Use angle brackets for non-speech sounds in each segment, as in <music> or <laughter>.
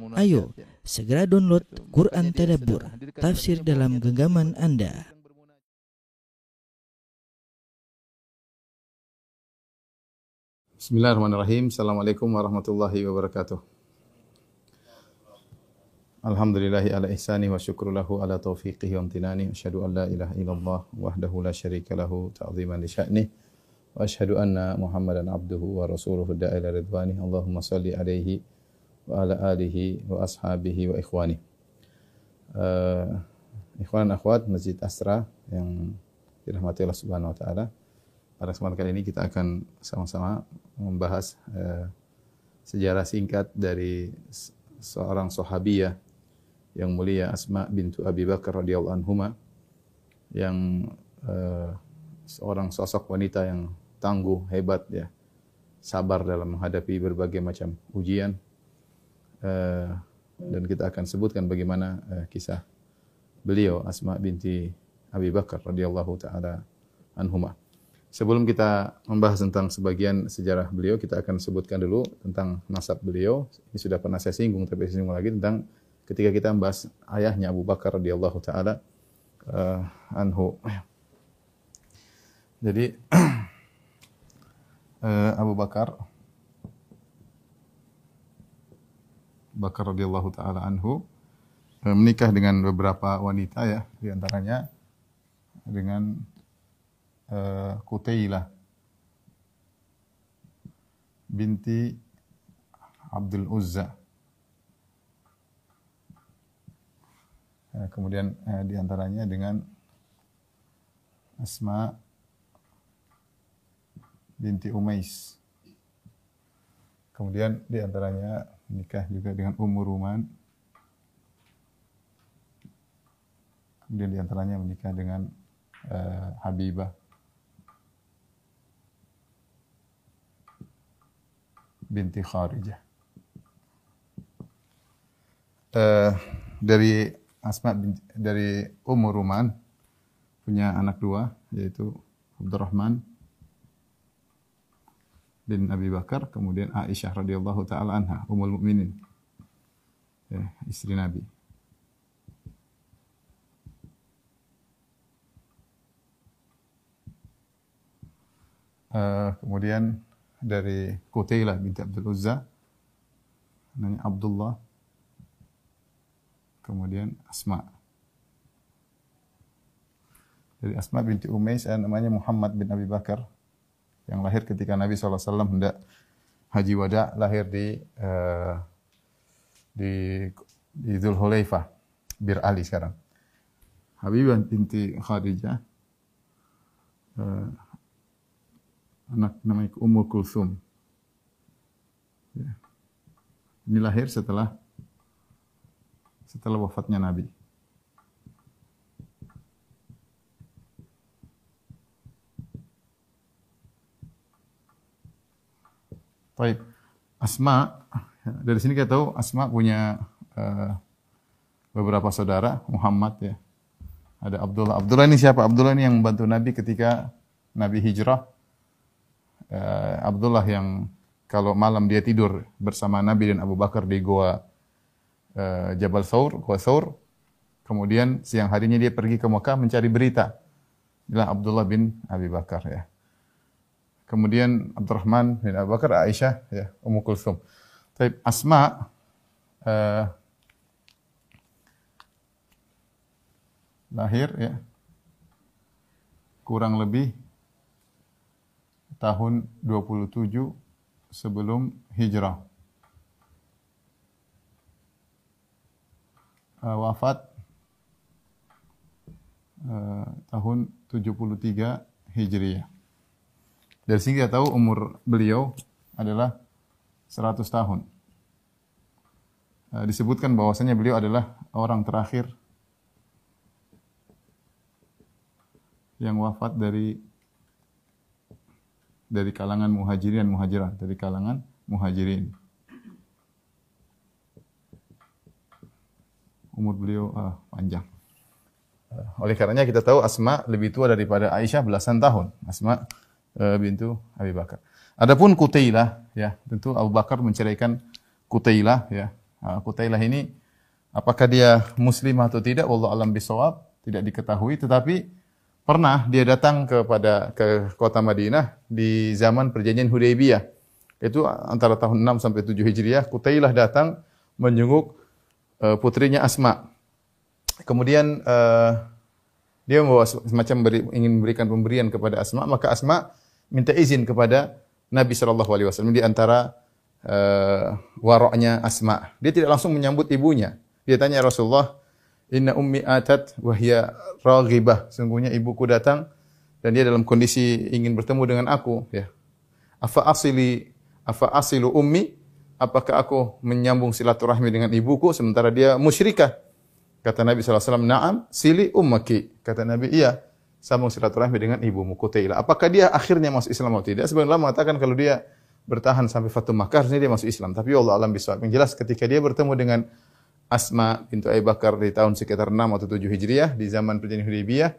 Ayo, segera download Quran Tadabbur, tafsir dalam genggaman Anda. Bismillahirrahmanirrahim. Assalamualaikum warahmatullahi wabarakatuh. Alhamdulillahi ala ihsani wa syukru lahu ala taufiqihi wa amtinani. Asyhadu an la ilaha illallah wahdahu la syarika lahu ta'ziman li sya'nih. Wa asyhadu anna Muhammadan abduhu wa rasuluhu da'ila ridwani. Allahumma salli alaihi wa ala alihi wa ashabihi wa ikhwani. Uh, ikhwan akhwat Masjid Asra yang dirahmati Allah Subhanahu wa taala. Pada kesempatan kali ini kita akan sama-sama membahas uh, sejarah singkat dari seorang sahabiyah yang mulia Asma bintu Abi Bakar radhiyallahu anhuma yang uh, seorang sosok wanita yang tangguh, hebat ya, sabar dalam menghadapi berbagai macam ujian. Uh, dan kita akan sebutkan bagaimana uh, kisah beliau Asma binti Abi Bakar radhiyallahu taala anhuma. Sebelum kita membahas tentang sebagian sejarah beliau, kita akan sebutkan dulu tentang nasab beliau. Ini sudah pernah saya singgung, tapi saya singgung lagi tentang ketika kita membahas ayahnya Abu Bakar radhiyallahu taala uh, anhu. Jadi uh, <clears throat> Abu Bakar Bakar radhiyallahu taala anhu uh, menikah dengan beberapa wanita ya, di antaranya dengan uh, Kutailah binti Abdul Uzza. Uh, kemudian uh, di antaranya dengan Asma binti Umais. Kemudian di antaranya nikah juga dengan Ummu Ruman. Kemudian di antaranya menikah dengan uh, Habibah binti Kharijah. Uh, dari Asma dari Ummu Ruman punya anak dua yaitu Abdurrahman bin Abi Bakar, kemudian Aisyah radhiyallahu taala anha, ummul mukminin. Ya, istri Nabi. Uh, kemudian dari Qutailah binti Abdul Uzza, namanya Abdullah, kemudian Asma. Dari Asma binti Umais, namanya Muhammad bin Abi Bakar, yang lahir ketika Nabi SAW hendak haji wada lahir di uh, di di Dhul Hulaifah, Bir Ali sekarang. Habibah binti Khadijah, uh, anak namanya Ummu Kulsum. Ya. Ini lahir setelah setelah wafatnya Nabi. Baik. Asma, dari sini kita tahu Asma punya uh, beberapa saudara, Muhammad ya. Ada Abdullah. Abdullah ini siapa? Abdullah ini yang membantu Nabi ketika Nabi hijrah. Uh, Abdullah yang kalau malam dia tidur bersama Nabi dan Abu Bakar di goa uh, Jabal Thawr, goa Thawr. Kemudian siang harinya dia pergi ke Mekah mencari berita. Inilah Abdullah bin Abi Bakar ya kemudian Abdurrahman bin Abu Bakar, Aisyah, ya, Ummu Kulsum. Tapi Asma uh, lahir ya kurang lebih tahun 27 sebelum hijrah. Uh, wafat uh, tahun 73 Hijriah. Dari sini kita tahu umur beliau adalah 100 tahun. Disebutkan bahwasanya beliau adalah orang terakhir yang wafat dari dari kalangan muhajirin dan muhajirah, dari kalangan muhajirin. Umur beliau ah, panjang. Oleh karenanya kita tahu Asma lebih tua daripada Aisyah belasan tahun. Asma uh, bintu Abi Bakar. Adapun Kutailah ya, tentu Abu Bakar menceraikan Kutailah ya. Nah, Qutailah ini apakah dia muslim atau tidak wallahu alam bisawab tidak diketahui tetapi pernah dia datang kepada ke kota Madinah di zaman perjanjian Hudaybiyah. Itu antara tahun 6 sampai 7 Hijriah, Qutailah datang menjenguk uh, putrinya Asma. Kemudian uh, dia membawa semacam beri, ingin memberikan pemberian kepada Asma, maka Asma minta izin kepada Nabi Shallallahu Alaihi Wasallam di antara uh, waroknya Asma. Dia tidak langsung menyambut ibunya. Dia tanya ya Rasulullah, Inna ummi atat wahya raghibah. Sungguhnya ibuku datang dan dia dalam kondisi ingin bertemu dengan aku. Ya. Afa asili, afa asilu ummi? Apakah aku menyambung silaturahmi dengan ibuku sementara dia musyrikah? Kata Nabi SAW, Naam, sili ummaki. Kata Nabi, iya, sambung silaturahmi dengan ibumu, Kutailah. Apakah dia akhirnya masuk Islam atau tidak? Sebenarnya mengatakan kalau dia bertahan sampai Fatum Makkah, harusnya dia masuk Islam. Tapi Allah alam bisawab. Yang jelas ketika dia bertemu dengan Asma bintu Abi Bakar di tahun sekitar 6 atau 7 Hijriah di zaman perjanjian Hudaybiyah,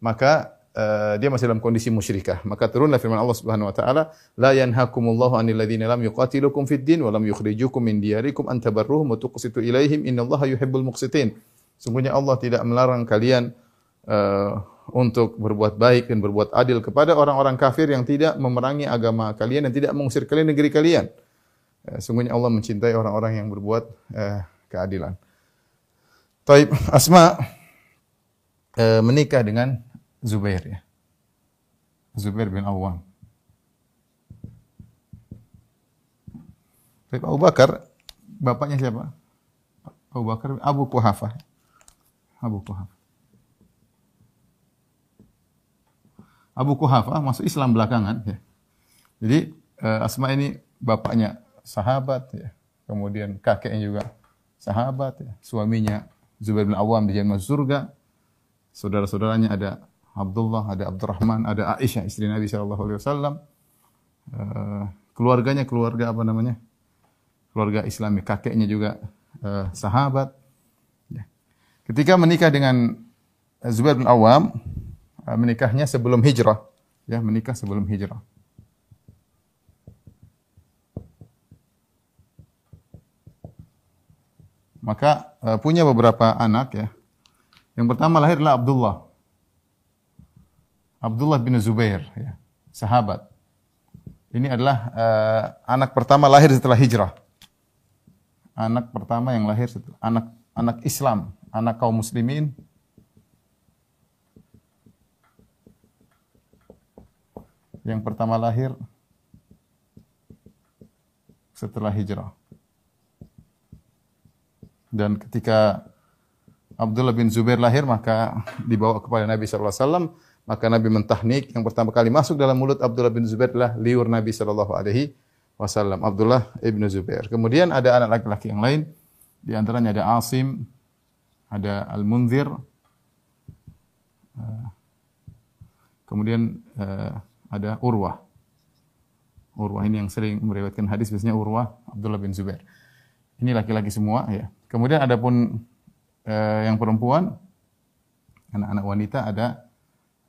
maka uh, dia masih dalam kondisi musyrikah. Maka turunlah firman Allah Subhanahu wa taala, "La yanhakumullahu 'anil ladzina lam yuqatilukum fid din wa lam yukhrijukum min diyarikum an tabarruhum wa tuqsitu ilaihim innallaha yuhibbul muqsitin." Sungguhnya Allah tidak melarang kalian uh, untuk berbuat baik dan berbuat adil kepada orang-orang kafir yang tidak memerangi agama kalian dan tidak mengusir kalian negeri kalian. Uh, sungguhnya Allah mencintai orang-orang yang berbuat uh, keadilan. Taib Asma e, menikah dengan Zubair ya. Zubair bin Awam. Taib Abu Bakar bapaknya siapa? Abu Bakar Abu Kuhafa. Abu Kuhafa. Abu Kuhafa masuk Islam belakangan ya. Jadi e, Asma ini bapaknya sahabat ya. Kemudian kakeknya juga sahabat, ya. suaminya Zubair bin Awam di masuk surga, saudara-saudaranya ada Abdullah, ada Abdurrahman, ada Aisyah istri Nabi Shallallahu Alaihi Wasallam, uh, keluarganya keluarga apa namanya, keluarga Islami, kakeknya juga uh, sahabat. Ya. Ketika menikah dengan Zubair bin Awam, uh, menikahnya sebelum hijrah, ya menikah sebelum hijrah. Maka uh, punya beberapa anak ya. Yang pertama lahirlah Abdullah. Abdullah bin Zubair ya, sahabat. Ini adalah uh, anak pertama lahir setelah hijrah. Anak pertama yang lahir setelah anak anak Islam, anak kaum muslimin yang pertama lahir setelah hijrah. Dan ketika Abdullah bin Zubair lahir maka dibawa kepada Nabi wasallam maka Nabi mentahnik yang pertama kali masuk dalam mulut Abdullah bin Zubair adalah liur Nabi alaihi wasallam Abdullah ibnu Zubair. Kemudian ada anak laki-laki yang lain di antaranya ada Asim, ada Al-Munzir, eh, kemudian eh, ada Urwah. Urwah ini yang sering meriwayatkan hadis biasanya Urwah Abdullah bin Zubair. Ini laki-laki semua ya. Kemudian ada pun eh, yang perempuan, anak-anak wanita ada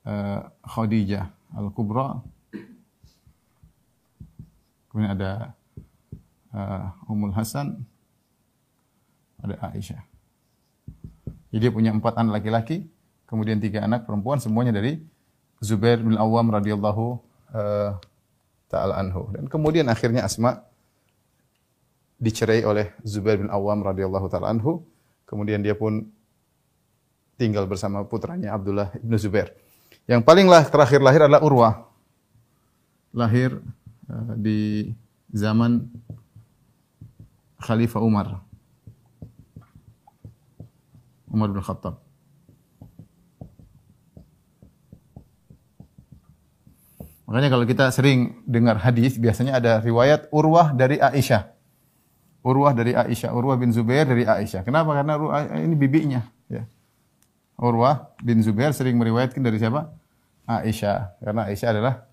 eh, Khadijah Al-Kubra. Kemudian ada eh, Ummul Hasan, ada Aisyah. Jadi dia punya empat anak laki-laki, kemudian tiga anak perempuan, semuanya dari Zubair bin Awam radhiyallahu uh, taala anhu. Dan kemudian akhirnya Asma dicerai oleh Zubair bin Awam radhiyallahu taala anhu. Kemudian dia pun tinggal bersama putranya Abdullah bin Zubair. Yang paling lah, terakhir lahir adalah Urwah. Lahir uh, di zaman Khalifah Umar. Umar bin Khattab. Makanya kalau kita sering dengar hadis, biasanya ada riwayat Urwah dari Aisyah. Urwah dari Aisyah, Urwah bin Zubair dari Aisyah. Kenapa? Karena Urwah, ini bibinya. Ya. Urwah bin Zubair sering meriwayatkan dari siapa? Aisyah. Karena Aisyah adalah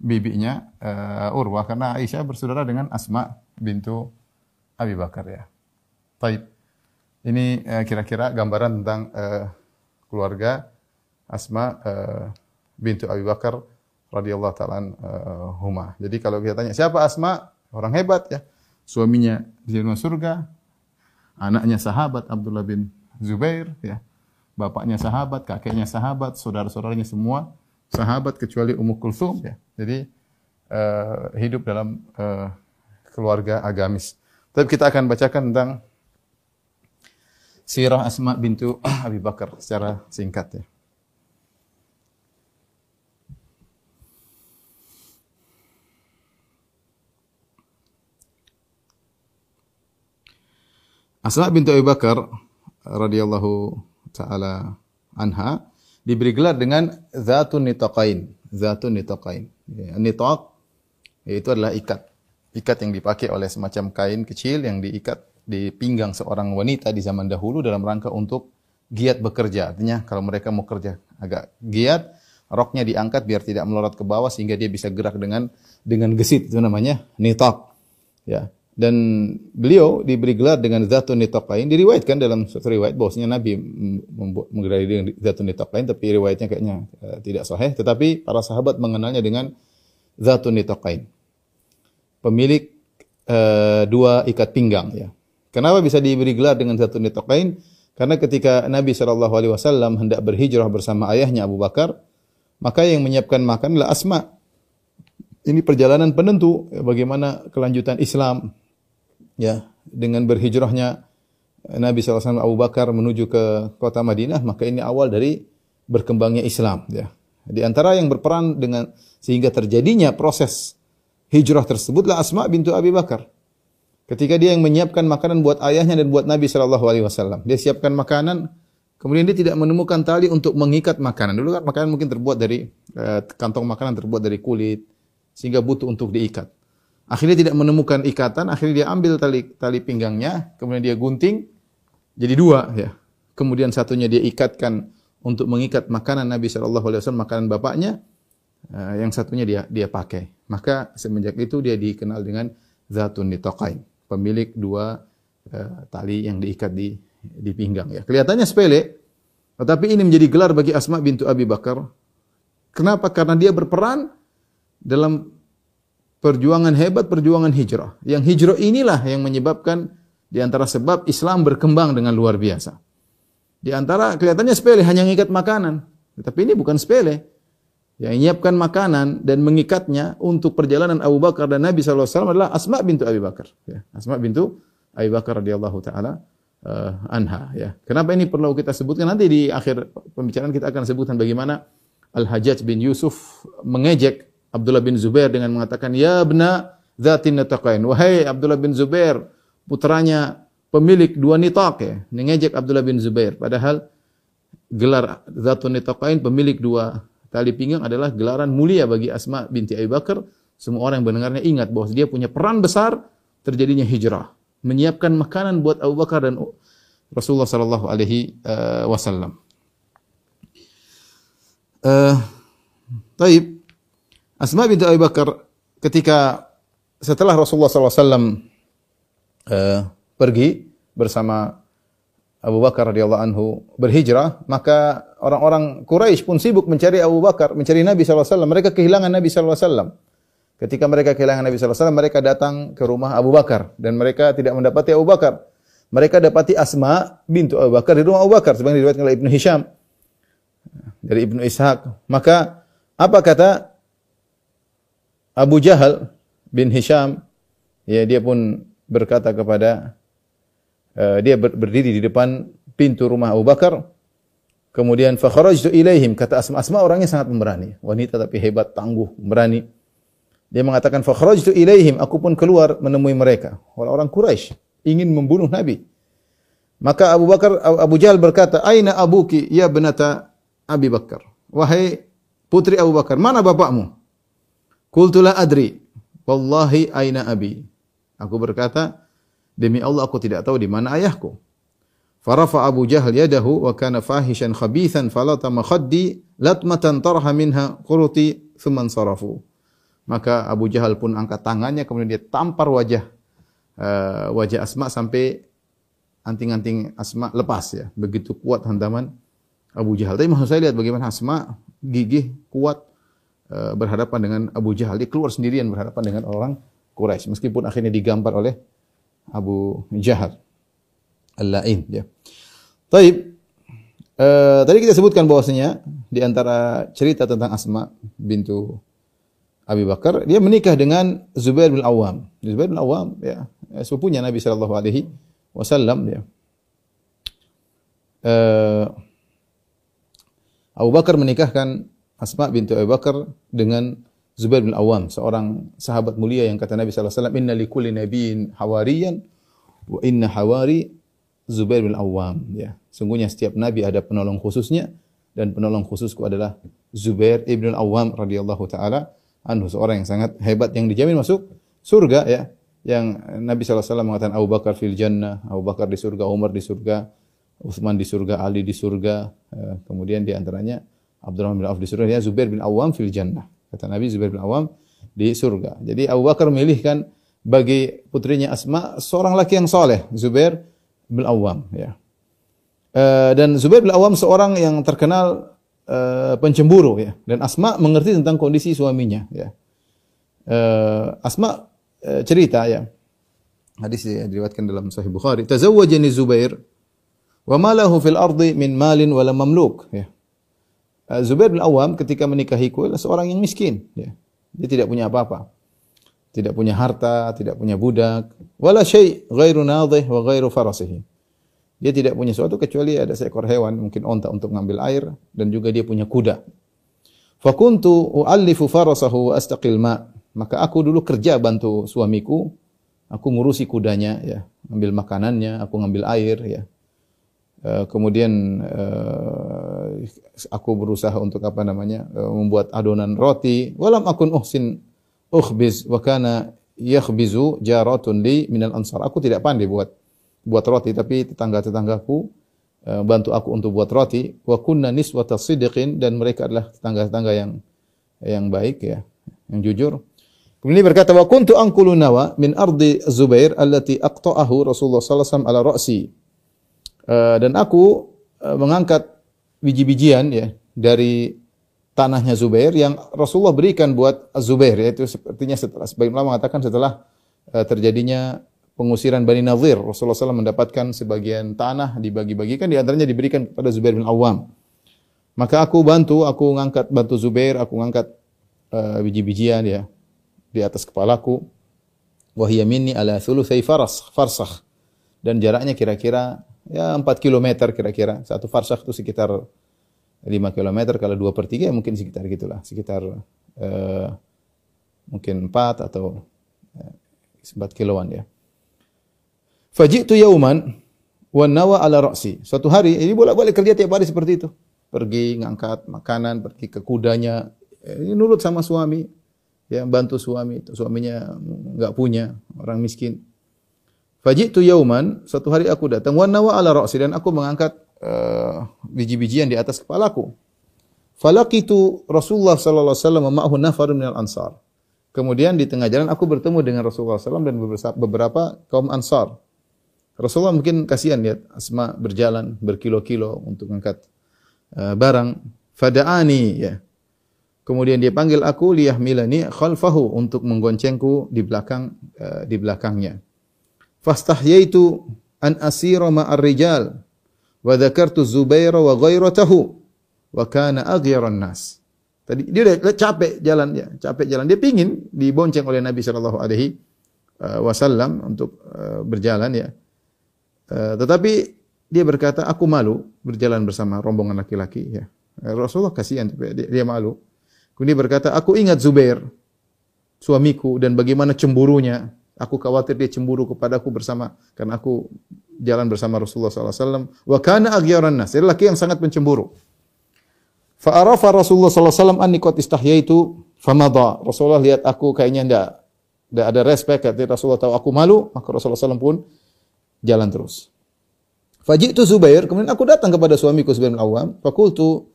bibinya uh, Urwah. Karena Aisyah bersaudara dengan Asma bintu Abi Bakar ya. Taib. Ini uh, kira-kira gambaran tentang uh, keluarga Asma uh, bintu Abi Bakar radhiyallahu taala huma. Jadi kalau kita tanya siapa Asma? Orang hebat ya suaminya di surga, anaknya sahabat Abdullah bin Zubair, ya. Bapaknya sahabat, kakeknya sahabat, saudara-saudaranya semua sahabat kecuali Ummu Kulsum, ya. Jadi uh, hidup dalam uh, keluarga agamis. Tapi kita akan bacakan tentang sirah Asma bintu <clears throat> Abi Bakar secara singkat ya. Asma bintu Abi Bakar radhiyallahu taala anha diberi gelar dengan Zatun Nitaqain. Zatun Nitaqain. Ya, nitaq yaitu adalah ikat. Ikat yang dipakai oleh semacam kain kecil yang diikat di pinggang seorang wanita di zaman dahulu dalam rangka untuk giat bekerja. Artinya kalau mereka mau kerja agak giat, roknya diangkat biar tidak melorot ke bawah sehingga dia bisa gerak dengan dengan gesit itu namanya nitaq. Ya dan beliau diberi gelar dengan Zatun lain. Diriwayatkan dalam satu riwayat bahwasanya Nabi menggelari dengan Zatun lain tapi riwayatnya kayaknya uh, tidak sahih. Tetapi para sahabat mengenalnya dengan Zatun lain. Pemilik uh, dua ikat pinggang ya. Kenapa bisa diberi gelar dengan Zatun lain? Karena ketika Nabi Shallallahu alaihi wasallam hendak berhijrah bersama ayahnya Abu Bakar maka yang menyiapkan makan adalah Asma. Ini perjalanan penentu bagaimana kelanjutan Islam ya dengan berhijrahnya Nabi SAW Abu Bakar menuju ke kota Madinah, maka ini awal dari berkembangnya Islam. Ya. Di antara yang berperan dengan sehingga terjadinya proses hijrah tersebutlah Asma bintu Abi Bakar. Ketika dia yang menyiapkan makanan buat ayahnya dan buat Nabi Alaihi Wasallam, dia siapkan makanan, kemudian dia tidak menemukan tali untuk mengikat makanan. Dulu kan makanan mungkin terbuat dari eh, kantong makanan terbuat dari kulit, sehingga butuh untuk diikat. Akhirnya tidak menemukan ikatan, akhirnya dia ambil tali tali pinggangnya, kemudian dia gunting jadi dua ya. Kemudian satunya dia ikatkan untuk mengikat makanan Nabi Shallallahu alaihi wasallam makanan bapaknya, uh, yang satunya dia dia pakai. Maka semenjak itu dia dikenal dengan Zatun Nitaqain, pemilik dua uh, tali yang diikat di di pinggang ya. Kelihatannya sepele, tetapi ini menjadi gelar bagi Asma bintu Abi Bakar. Kenapa? Karena dia berperan dalam perjuangan hebat, perjuangan hijrah. Yang hijrah inilah yang menyebabkan di antara sebab Islam berkembang dengan luar biasa. Di antara kelihatannya sepele hanya mengikat makanan, tetapi ini bukan sepele. Yang menyiapkan makanan dan mengikatnya untuk perjalanan Abu Bakar dan Nabi SAW adalah Asma bintu Abi Bakar. Ya, Asma bintu Abi Bakar radhiyallahu taala uh, anha. Ya. Kenapa ini perlu kita sebutkan nanti di akhir pembicaraan kita akan sebutkan bagaimana Al Hajjaj bin Yusuf mengejek Abdullah bin Zubair dengan mengatakan, "Ya bna zatin nataqain." Wahai Abdullah bin Zubair, putranya pemilik dua nitaq ya. Ngejek Abdullah bin Zubair. Padahal gelar zatun nitaqain pemilik dua tali pinggang adalah gelaran mulia bagi Asma binti Abi Bakar. Semua orang yang mendengarnya ingat bahwa dia punya peran besar terjadinya hijrah, menyiapkan makanan buat Abu Bakar dan Rasulullah sallallahu alaihi eh, wasallam. Uh, taib Asma binti Abi Bakar ketika setelah Rasulullah SAW uh, eh, pergi bersama Abu Bakar radhiyallahu anhu berhijrah, maka orang-orang Quraisy pun sibuk mencari Abu Bakar, mencari Nabi SAW. Mereka kehilangan Nabi SAW. Ketika mereka kehilangan Nabi SAW, mereka datang ke rumah Abu Bakar dan mereka tidak mendapati Abu Bakar. Mereka dapati Asma bintu Abu Bakar di rumah Abu Bakar sebagaimana diriwayatkan oleh Ibnu Hisham dari Ibnu Ishaq. Maka apa kata Abu Jahal bin Hisham ya dia pun berkata kepada uh, dia ber, berdiri di depan pintu rumah Abu Bakar. Kemudian fa kharajtu ilaihim kata Asma Asma orangnya sangat pemberani. Wanita tapi hebat tangguh berani dia mengatakan fa kharajtu ilaihim aku pun keluar menemui mereka. Orang-orang Quraisy ingin membunuh Nabi. Maka Abu Bakar Abu Jahal berkata aina abuki ya benata Abi Bakar? Wahai putri Abu Bakar mana bapakmu Qultu la adri. Wallahi aina abi. Aku berkata, demi Allah aku tidak tahu di mana ayahku. Farafa Abu Jahal yadahu wa kana fahishan khabithan falatama khaddi latmatan tarha minha quruti thumman sarafu. Maka Abu Jahal pun angkat tangannya kemudian dia tampar wajah uh, wajah Asma sampai anting-anting Asma lepas ya. Begitu kuat hantaman Abu Jahal. Tapi maksud saya lihat bagaimana Asma gigih, kuat, berhadapan dengan Abu Jahal. Dia keluar sendirian berhadapan dengan orang Quraisy meskipun akhirnya digambar oleh Abu Jahal. Al-La'in ya. Taib. Uh, tadi kita sebutkan bahwasanya di antara cerita tentang Asma bintu Abi Bakar, dia menikah dengan Zubair bin Awam. Zubair bin Awam ya, sepupunya Nabi sallallahu alaihi wasallam ya. Uh, Abu Bakar menikahkan Asma bintu Abu Bakar dengan Zubair bin Awam, seorang sahabat mulia yang kata Nabi wasallam, "Inna likulli nabiyyin hawariyan wa inna hawari Zubair bin Awam ya. Sungguhnya setiap nabi ada penolong khususnya dan penolong khususku adalah Zubair ibn Awam radhiyallahu taala anhu seorang yang sangat hebat yang dijamin masuk surga ya. Yang Nabi SAW mengatakan Abu Bakar fil jannah, Abu Bakar di surga, Umar di surga, Utsman di surga, Ali di surga, ya. kemudian di antaranya Abdurrahman bin Auf di surga, ya Zubair bin Awam fil jannah. Kata Nabi Zubair bin Awam di surga. Jadi Abu Bakar memilihkan bagi putrinya Asma seorang laki yang soleh, Zubair bin Awam ya. Uh, dan Zubair bin Awam seorang yang terkenal uh, pencemburu ya dan Asma mengerti tentang kondisi suaminya ya. Uh, Asma uh, cerita ya. Hadis ya, diriwayatkan dalam Sahih Bukhari, "Tazawwajani Zubair wa ma lahu fil ardi min malin wala mamluk." Ya. Uh, Zubair bin Awam ketika menikahiku adalah seorang yang miskin ya. Dia tidak punya apa-apa tidak punya harta, tidak punya budak, wala syai' ghairu nadhih wa ghairu farasihi. Dia tidak punya sesuatu kecuali ada seekor hewan, mungkin onta untuk mengambil air dan juga dia punya kuda. Fakuntu u'allifu farasahu wa astaqil ma. Maka aku dulu kerja bantu suamiku, aku ngurusi kudanya ya, ambil makanannya, aku ngambil air ya. Uh, kemudian uh, aku berusaha untuk apa namanya uh, membuat adonan roti walam akun uhsin ukhbiz wa kana yakhbizu jaratun li minal ansar. Aku tidak pandai buat buat roti tapi tetangga-tetanggaku bantu aku untuk buat roti. Wa kunna niswata sidqin dan mereka adalah tetangga-tetangga yang yang baik ya, yang jujur. Kemudian berkata wa kuntu anqulu nawa min ardi Zubair allati aqta'ahu Rasulullah sallallahu alaihi wasallam ala ra'si. Uh, dan aku uh, mengangkat biji-bijian ya dari tanahnya Zubair yang Rasulullah berikan buat Zubair yaitu sepertinya setelah sebagian ulama mengatakan setelah uh, terjadinya pengusiran Bani Nazir Rasulullah SAW mendapatkan sebagian tanah dibagi-bagikan di antaranya diberikan kepada Zubair bin Awam. Maka aku bantu aku ngangkat bantu Zubair aku ngangkat uh, biji-bijian ya di atas kepalaku wahya minni ala thulutsai faras farsakh. Dan jaraknya kira-kira ya 4 km kira-kira satu farsakh itu sekitar 5 km kalau 2 per 3 ya mungkin sekitar gitulah. Sekitar uh, mungkin 4 atau uh, 4 kiloan ya. Fajitu yauman wa nawa ala ra'si. Suatu hari, ini bolak-balik kerja tiap hari seperti itu. Pergi ngangkat makanan, pergi ke kudanya. Ini nurut sama suami. Ya, bantu suami. Suaminya enggak punya, orang miskin. Fajitu yauman, suatu hari aku datang wa nawa ala ra'si dan aku mengangkat uh, biji-bijian di atas kepalaku. Falaqitu Rasulullah sallallahu alaihi wasallam ma'ahu minal ansar. Kemudian di tengah jalan aku bertemu dengan Rasulullah SAW dan beberapa kaum ansar. Rasulullah mungkin kasihan lihat Asma berjalan berkilo-kilo untuk mengangkat uh, barang. Fada'ani ya. Kemudian dia panggil aku liyahmilani khalfahu untuk menggoncengku di belakang uh, di belakangnya. Fastahyaitu an asira ma'ar rijal wa dzakartu Zubair wa ghairatahu wa kana aghyaran nas. Tadi dia udah capek jalan ya, capek jalan. Dia pingin dibonceng oleh Nabi sallallahu alaihi uh, wasallam untuk uh, berjalan ya. Uh, tetapi dia berkata, aku malu berjalan bersama rombongan laki-laki ya. Rasulullah kasihan dia, dia malu. Kemudian dia berkata, aku ingat Zubair suamiku dan bagaimana cemburunya. Aku khawatir dia cemburu kepadaku bersama karena aku jalan bersama Rasulullah SAW. Wa kana aghyaran nas. Dia laki yang sangat pencemburu. Fa arafa Rasulullah SAW anni qad istahyaitu. Rasulullah lihat aku kayaknya enggak enggak ada respect kata Rasulullah tahu aku malu, maka Rasulullah SAW pun jalan terus. Fajitu Zubair, kemudian aku datang kepada suamiku Zubair bin Awam, fakultu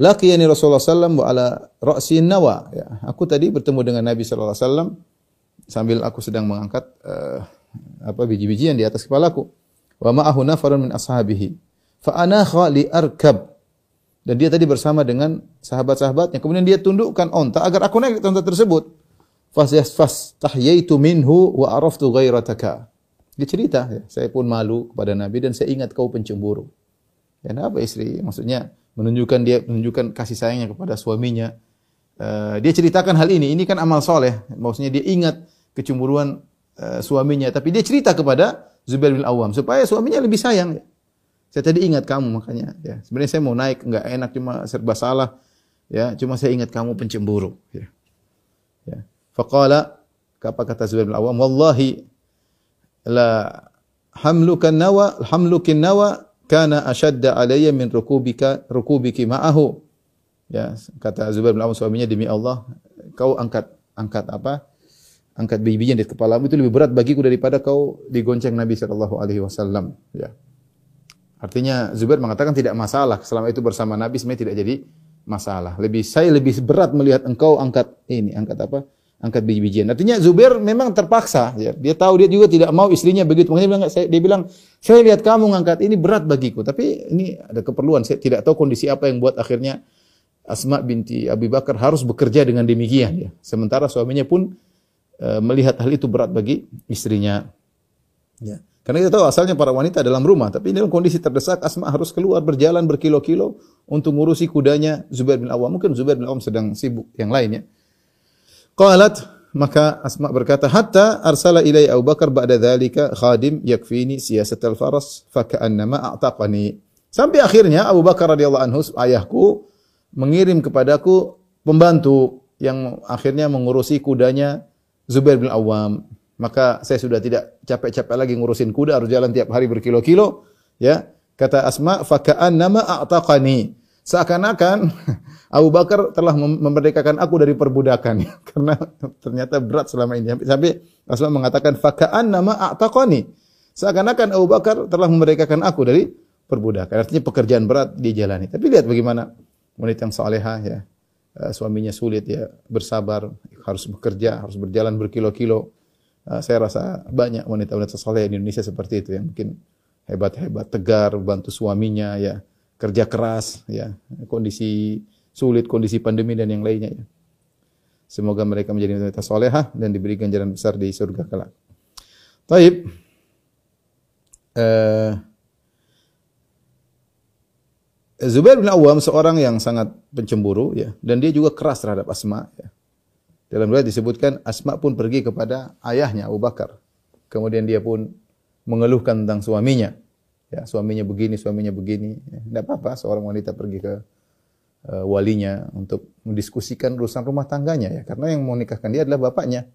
laqiyani Rasulullah SAW wa ala ra'si nawa. Ya, aku tadi bertemu dengan Nabi wasallam sambil aku sedang mengangkat uh, apa biji-bijian di atas kepalaku. Wa ma'ahu nafarun min ashabihi. Fa anakha li arkab. Dan dia tadi bersama dengan sahabat-sahabatnya. Kemudian dia tundukkan onta agar aku naik onta tersebut. Fas tahyaitu minhu wa araftu ghairataka. Dia cerita, ya, saya pun malu kepada Nabi dan saya ingat kau pencemburu. Ya, apa istri? Maksudnya menunjukkan dia menunjukkan kasih sayangnya kepada suaminya. Uh, dia ceritakan hal ini. Ini kan amal soleh. Maksudnya dia ingat kecemburuan uh, suaminya. Tapi dia cerita kepada Zubair bin Awam supaya suaminya lebih sayang. Ya. Saya tadi ingat kamu makanya. Ya. Sebenarnya saya mau naik nggak enak cuma serba salah. Ya, cuma saya ingat kamu pencemburu. Ya. Ya. Faqala apa kata Zubair bin Awam? Wallahi la hamlukan nawa hamlukin nawa kana ashadda alayya min rukubika rukubiki ma'ahu. Ya, kata Zubair bin Awam suaminya demi Allah, kau angkat angkat apa? Angkat bibinya di kepalamu itu lebih berat bagiku daripada kau digonceng Nabi sallallahu alaihi wasallam, ya. Artinya Zubair mengatakan tidak masalah selama itu bersama Nabi sebenarnya tidak jadi masalah. Lebih saya lebih berat melihat engkau angkat ini, angkat apa? angkat biji-bijian. Artinya Zubair memang terpaksa. Ya. Dia tahu dia juga tidak mau istrinya begitu. Makanya dia bilang, saya, dia bilang, saya lihat kamu ngangkat ini berat bagiku. Tapi ini ada keperluan. Saya tidak tahu kondisi apa yang buat akhirnya Asma binti Abi Bakar harus bekerja dengan demikian. Ya. Sementara suaminya pun uh, melihat hal itu berat bagi istrinya. Ya. Karena kita tahu asalnya para wanita dalam rumah, tapi dalam kondisi terdesak Asma harus keluar berjalan berkilo-kilo untuk ngurusi kudanya Zubair bin Awam. Mungkin Zubair bin Awam sedang sibuk yang lainnya. Qalat maka Asma berkata hatta arsala ilai Abu Bakar ba'da dzalika khadim yakfini siyasatal faras fa ka'annama a'taqani. Sampai akhirnya Abu Bakar radhiyallahu anhu ayahku mengirim kepadaku pembantu yang akhirnya mengurusi kudanya Zubair bin Awam. Maka saya sudah tidak capek-capek lagi ngurusin kuda harus jalan tiap hari berkilo-kilo ya. Kata Asma fa ka'annama a'taqani. Seakan-akan <laughs> Abu Bakar telah memerdekakan aku dari perbudakan <laughs> karena ternyata berat selama ini. Sampai Rasulullah mengatakan faka'an nama a'taqani. Seakan-akan Abu Bakar telah memerdekakan aku dari perbudakan. Artinya pekerjaan berat dijalani. Tapi lihat bagaimana wanita yang salehah ya. Eh, suaminya sulit ya, bersabar, harus bekerja, harus berjalan berkilo-kilo. Eh, saya rasa banyak wanita-wanita saleh di Indonesia seperti itu yang mungkin hebat-hebat, tegar, bantu suaminya ya, kerja keras ya, kondisi sulit kondisi pandemi dan yang lainnya ya. Semoga mereka menjadi wanita solehah dan diberi ganjaran besar di surga kelak. Taib. Uh, Zubair bin Awam seorang yang sangat pencemburu ya dan dia juga keras terhadap Asma ya. Dalam riwayat disebutkan Asma pun pergi kepada ayahnya Abu Bakar. Kemudian dia pun mengeluhkan tentang suaminya. Ya, suaminya begini, suaminya begini. Ya, apa-apa seorang wanita pergi ke uh, walinya untuk mendiskusikan urusan rumah tangganya ya karena yang mau nikahkan dia adalah bapaknya.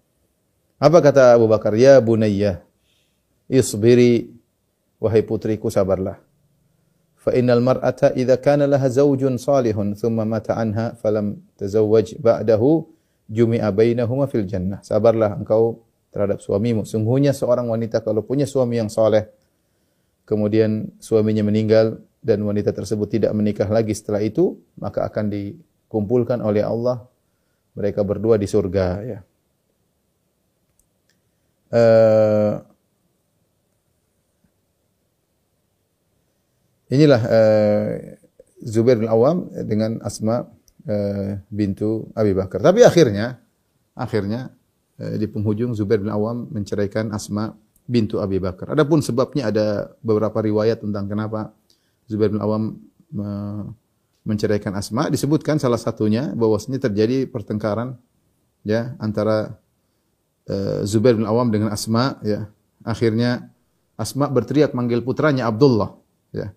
Apa kata Abu Bakar? Ya bunayya isbiri wahai putriku sabarlah. Fa innal mar'ata idza kana laha zawjun salihun thumma mata anha falam tazawwaj ba'dahu jumi'a bainahuma fil jannah. Sabarlah engkau terhadap suamimu. Sungguhnya seorang wanita kalau punya suami yang saleh kemudian suaminya meninggal dan wanita tersebut tidak menikah lagi setelah itu, maka akan dikumpulkan oleh Allah mereka berdua di surga ya. Uh, inilah uh, Zubair bin Awam dengan Asma uh, bintu Abi Bakar. Tapi akhirnya akhirnya uh, di penghujung Zubair bin Awam menceraikan Asma bintu Abi Bakar. Adapun sebabnya ada beberapa riwayat tentang kenapa Zubair bin Awam menceraikan Asma disebutkan salah satunya bahwasanya terjadi pertengkaran ya antara uh, Zubair bin Awam dengan Asma ya akhirnya Asma berteriak manggil putranya Abdullah ya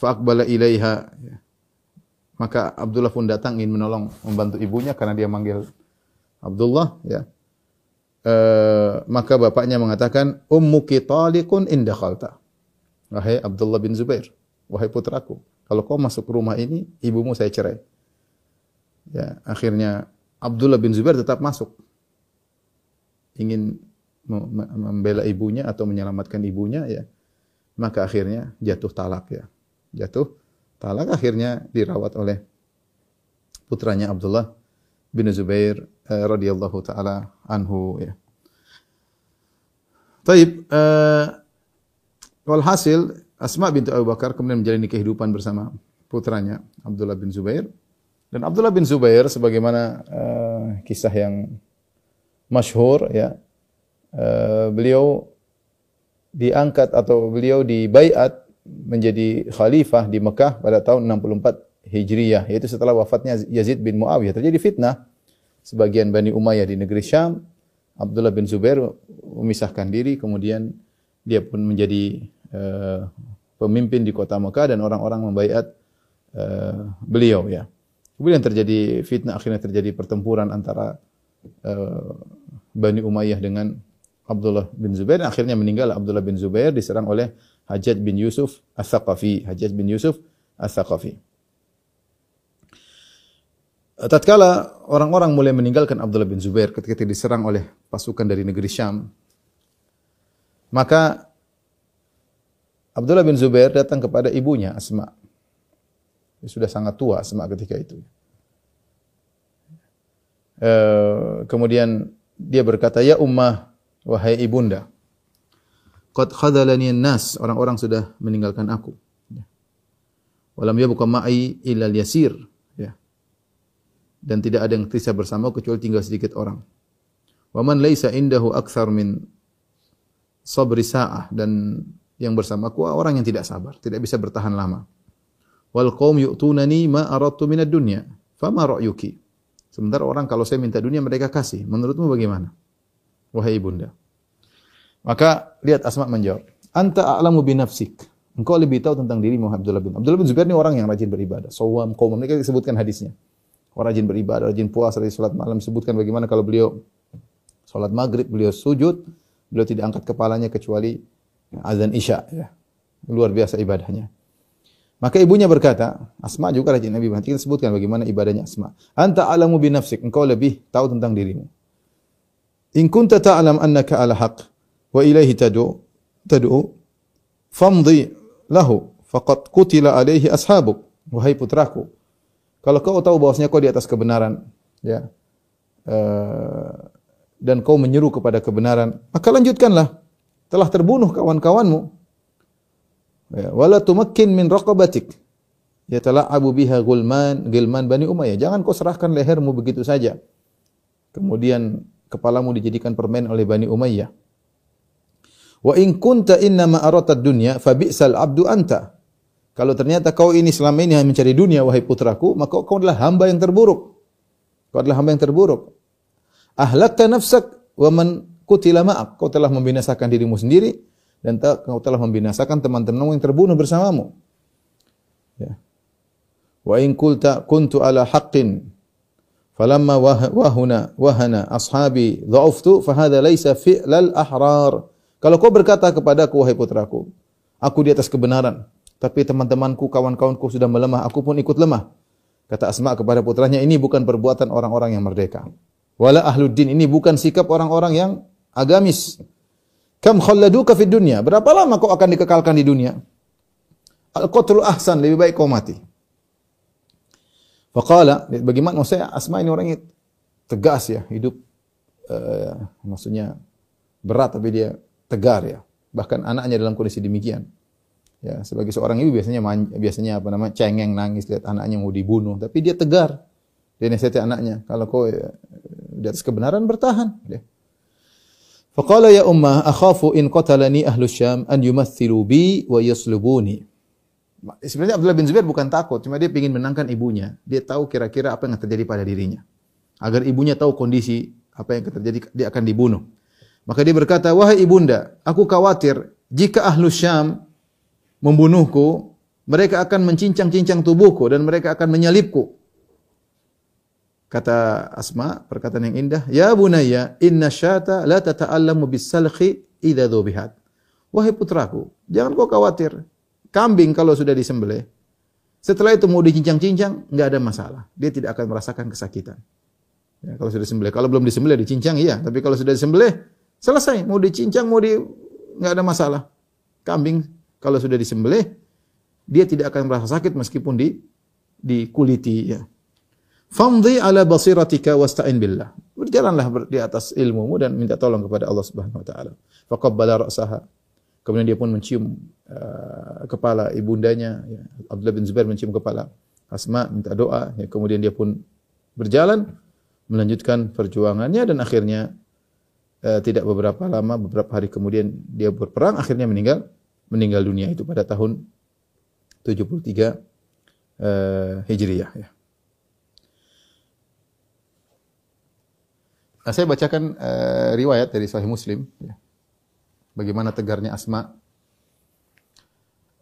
fa aqbala ilaiha maka Abdullah pun datang ingin menolong membantu ibunya karena dia manggil Abdullah ya uh, maka bapaknya mengatakan ummuki taliqun inda khalta wahai Abdullah bin Zubair wahai putraku, kalau kau masuk rumah ini, ibumu saya cerai. Ya, akhirnya Abdullah bin Zubair tetap masuk. Ingin membela ibunya atau menyelamatkan ibunya ya. Maka akhirnya jatuh talak ya. Jatuh talak akhirnya dirawat oleh putranya Abdullah bin Zubair eh, radhiyallahu taala anhu ya. Taib, eh, walhasil Asma bintu Abu Bakar kemudian menjalani kehidupan bersama putranya Abdullah bin Zubair. Dan Abdullah bin Zubair sebagaimana uh, kisah yang masyhur ya. Uh, beliau diangkat atau beliau dibaiat menjadi khalifah di Mekah pada tahun 64 Hijriyah yaitu setelah wafatnya Yazid bin Muawiyah. Terjadi fitnah. Sebagian Bani Umayyah di negeri Syam Abdullah bin Zubair memisahkan diri kemudian dia pun menjadi uh, pemimpin di kota Mekah dan orang-orang membaiat uh, beliau ya. Kemudian terjadi fitnah akhirnya terjadi pertempuran antara uh, Bani Umayyah dengan Abdullah bin Zubair. Akhirnya meninggal Abdullah bin Zubair diserang oleh Hajjaj bin Yusuf As-Saqafi. Hajjaj bin Yusuf As-Saqafi. Tatkala orang-orang mulai meninggalkan Abdullah bin Zubair ketika diserang oleh pasukan dari negeri Syam, maka Abdullah bin Zubair datang kepada ibunya Asma. Dia sudah sangat tua Asma ketika itu. Uh, kemudian dia berkata, "Ya ummah, wahai ibunda, qad khadalani nas orang-orang sudah meninggalkan aku. Ya. Walam yabqa ma'i illa yasir ya. Dan tidak ada yang tersisa bersama kecuali tinggal sedikit orang. Wa man laisa indahu akthar min sabri sa'ah dan yang bersamaku orang yang tidak sabar, tidak bisa bertahan lama. Wal qaum yu'tunani ma aradtu minad dunya. Fama ra'yuki? Sementara orang kalau saya minta dunia mereka kasih. Menurutmu bagaimana? wahai ibunda. Maka lihat Asma menjawab, "Anta a'lamu bi nafsik." Engkau lebih tahu tentang dirimu Abdullah bin Abdullah bin Zubair ini orang yang rajin beribadah. Sawam kaum mereka disebutkan hadisnya. Orang rajin beribadah, rajin puasa, rajin salat malam disebutkan bagaimana kalau beliau salat maghrib beliau sujud, beliau tidak angkat kepalanya kecuali azan isya ya. Luar biasa ibadahnya. Maka ibunya berkata, Asma juga rajin Nabi Kita sebutkan bagaimana ibadahnya Asma. Anta alamu bi nafsik, engkau lebih tahu tentang dirimu. In kunta ta'lam annaka ala haq wa ilaihi tad'u tad'u famdi lahu faqad qutila alaihi ashabuk. Wahai putraku kalau kau tahu bahwasanya kau di atas kebenaran ya uh, dan kau menyeru kepada kebenaran maka lanjutkanlah. Telah terbunuh kawan-kawanmu. Ya wala tumakkin min raqabatik. Ya telah abu biha gulman gilman bani umayyah. Jangan kau serahkan lehermu begitu saja. Kemudian kepalamu dijadikan permen oleh Bani Umayyah. Wa in kunta inna ma aratad dunya fa bi'sal abdu anta. Kalau ternyata kau ini selama ini hanya mencari dunia wahai putraku, maka kau adalah hamba yang terburuk. Kau adalah hamba yang terburuk. Ahlakta nafsak wa man kutila ma'ak. Kau telah membinasakan dirimu sendiri dan kau telah membinasakan teman-temanmu yang terbunuh bersamamu. Ya. Wa in kulta kuntu ala haqqin Falamma wahuna wahana ashabi dha'uftu fahadha laisa fi'lal ahrar. Kalau kau berkata kepadaku wahai putraku, aku di atas kebenaran, tapi teman-temanku, kawan-kawanku sudah melemah, aku pun ikut lemah. Kata Asma kepada putranya, ini bukan perbuatan orang-orang yang merdeka. Wala ahluddin, ini bukan sikap orang-orang yang agamis. Kam khalladuka fid dunya? Berapa lama kau akan dikekalkan di dunia? Al-qatlu ahsan, lebih baik kau mati. Faqala, bagaimana saya Asma ini orangnya tegas ya, hidup uh, maksudnya berat tapi dia tegar ya. Bahkan anaknya dalam kondisi demikian. Ya, sebagai seorang ibu biasanya biasanya apa namanya cengeng nangis lihat anaknya mau dibunuh, tapi dia tegar. Dia nasihati anaknya, kalau kau ya, di atas kebenaran bertahan. Ya. Faqala ya ummah akhafu in qatalani ahlu syam an yumathilu bi wa yaslubuni. Sebenarnya Abdullah bin Zubair bukan takut, cuma dia ingin menangkan ibunya. Dia tahu kira-kira apa yang terjadi pada dirinya. Agar ibunya tahu kondisi apa yang terjadi, dia akan dibunuh. Maka dia berkata, wahai ibunda, aku khawatir jika ahlu Syam membunuhku, mereka akan mencincang-cincang tubuhku dan mereka akan menyalibku. Kata Asma, perkataan yang indah, Ya bunaya, inna syata la tata'allamu bisalkhi idha dhubihat. Wahai putraku, jangan kau khawatir kambing kalau sudah disembelih, setelah itu mau dicincang-cincang, nggak ada masalah. Dia tidak akan merasakan kesakitan. Ya, kalau sudah disembelih, kalau belum disembelih dicincang iya, tapi kalau sudah disembelih selesai, mau dicincang mau di nggak ada masalah. Kambing kalau sudah disembelih dia tidak akan merasa sakit meskipun di dikuliti ya. Famdhi ala basiratika wasta'in billah. Berjalanlah di atas ilmumu dan minta tolong kepada Allah Subhanahu wa taala. Faqabbala ra'saha Kemudian dia pun mencium uh, kepala ibundanya. Ya. Abdullah bin Zubair mencium kepala Asma, minta doa. Ya. Kemudian dia pun berjalan, melanjutkan perjuangannya dan akhirnya uh, tidak beberapa lama, beberapa hari kemudian dia berperang, akhirnya meninggal meninggal dunia itu pada tahun 73 uh, Hijriyah ya. Nah, saya bacakan uh, riwayat dari Sahih Muslim ya. Bagaimana tegarnya Asma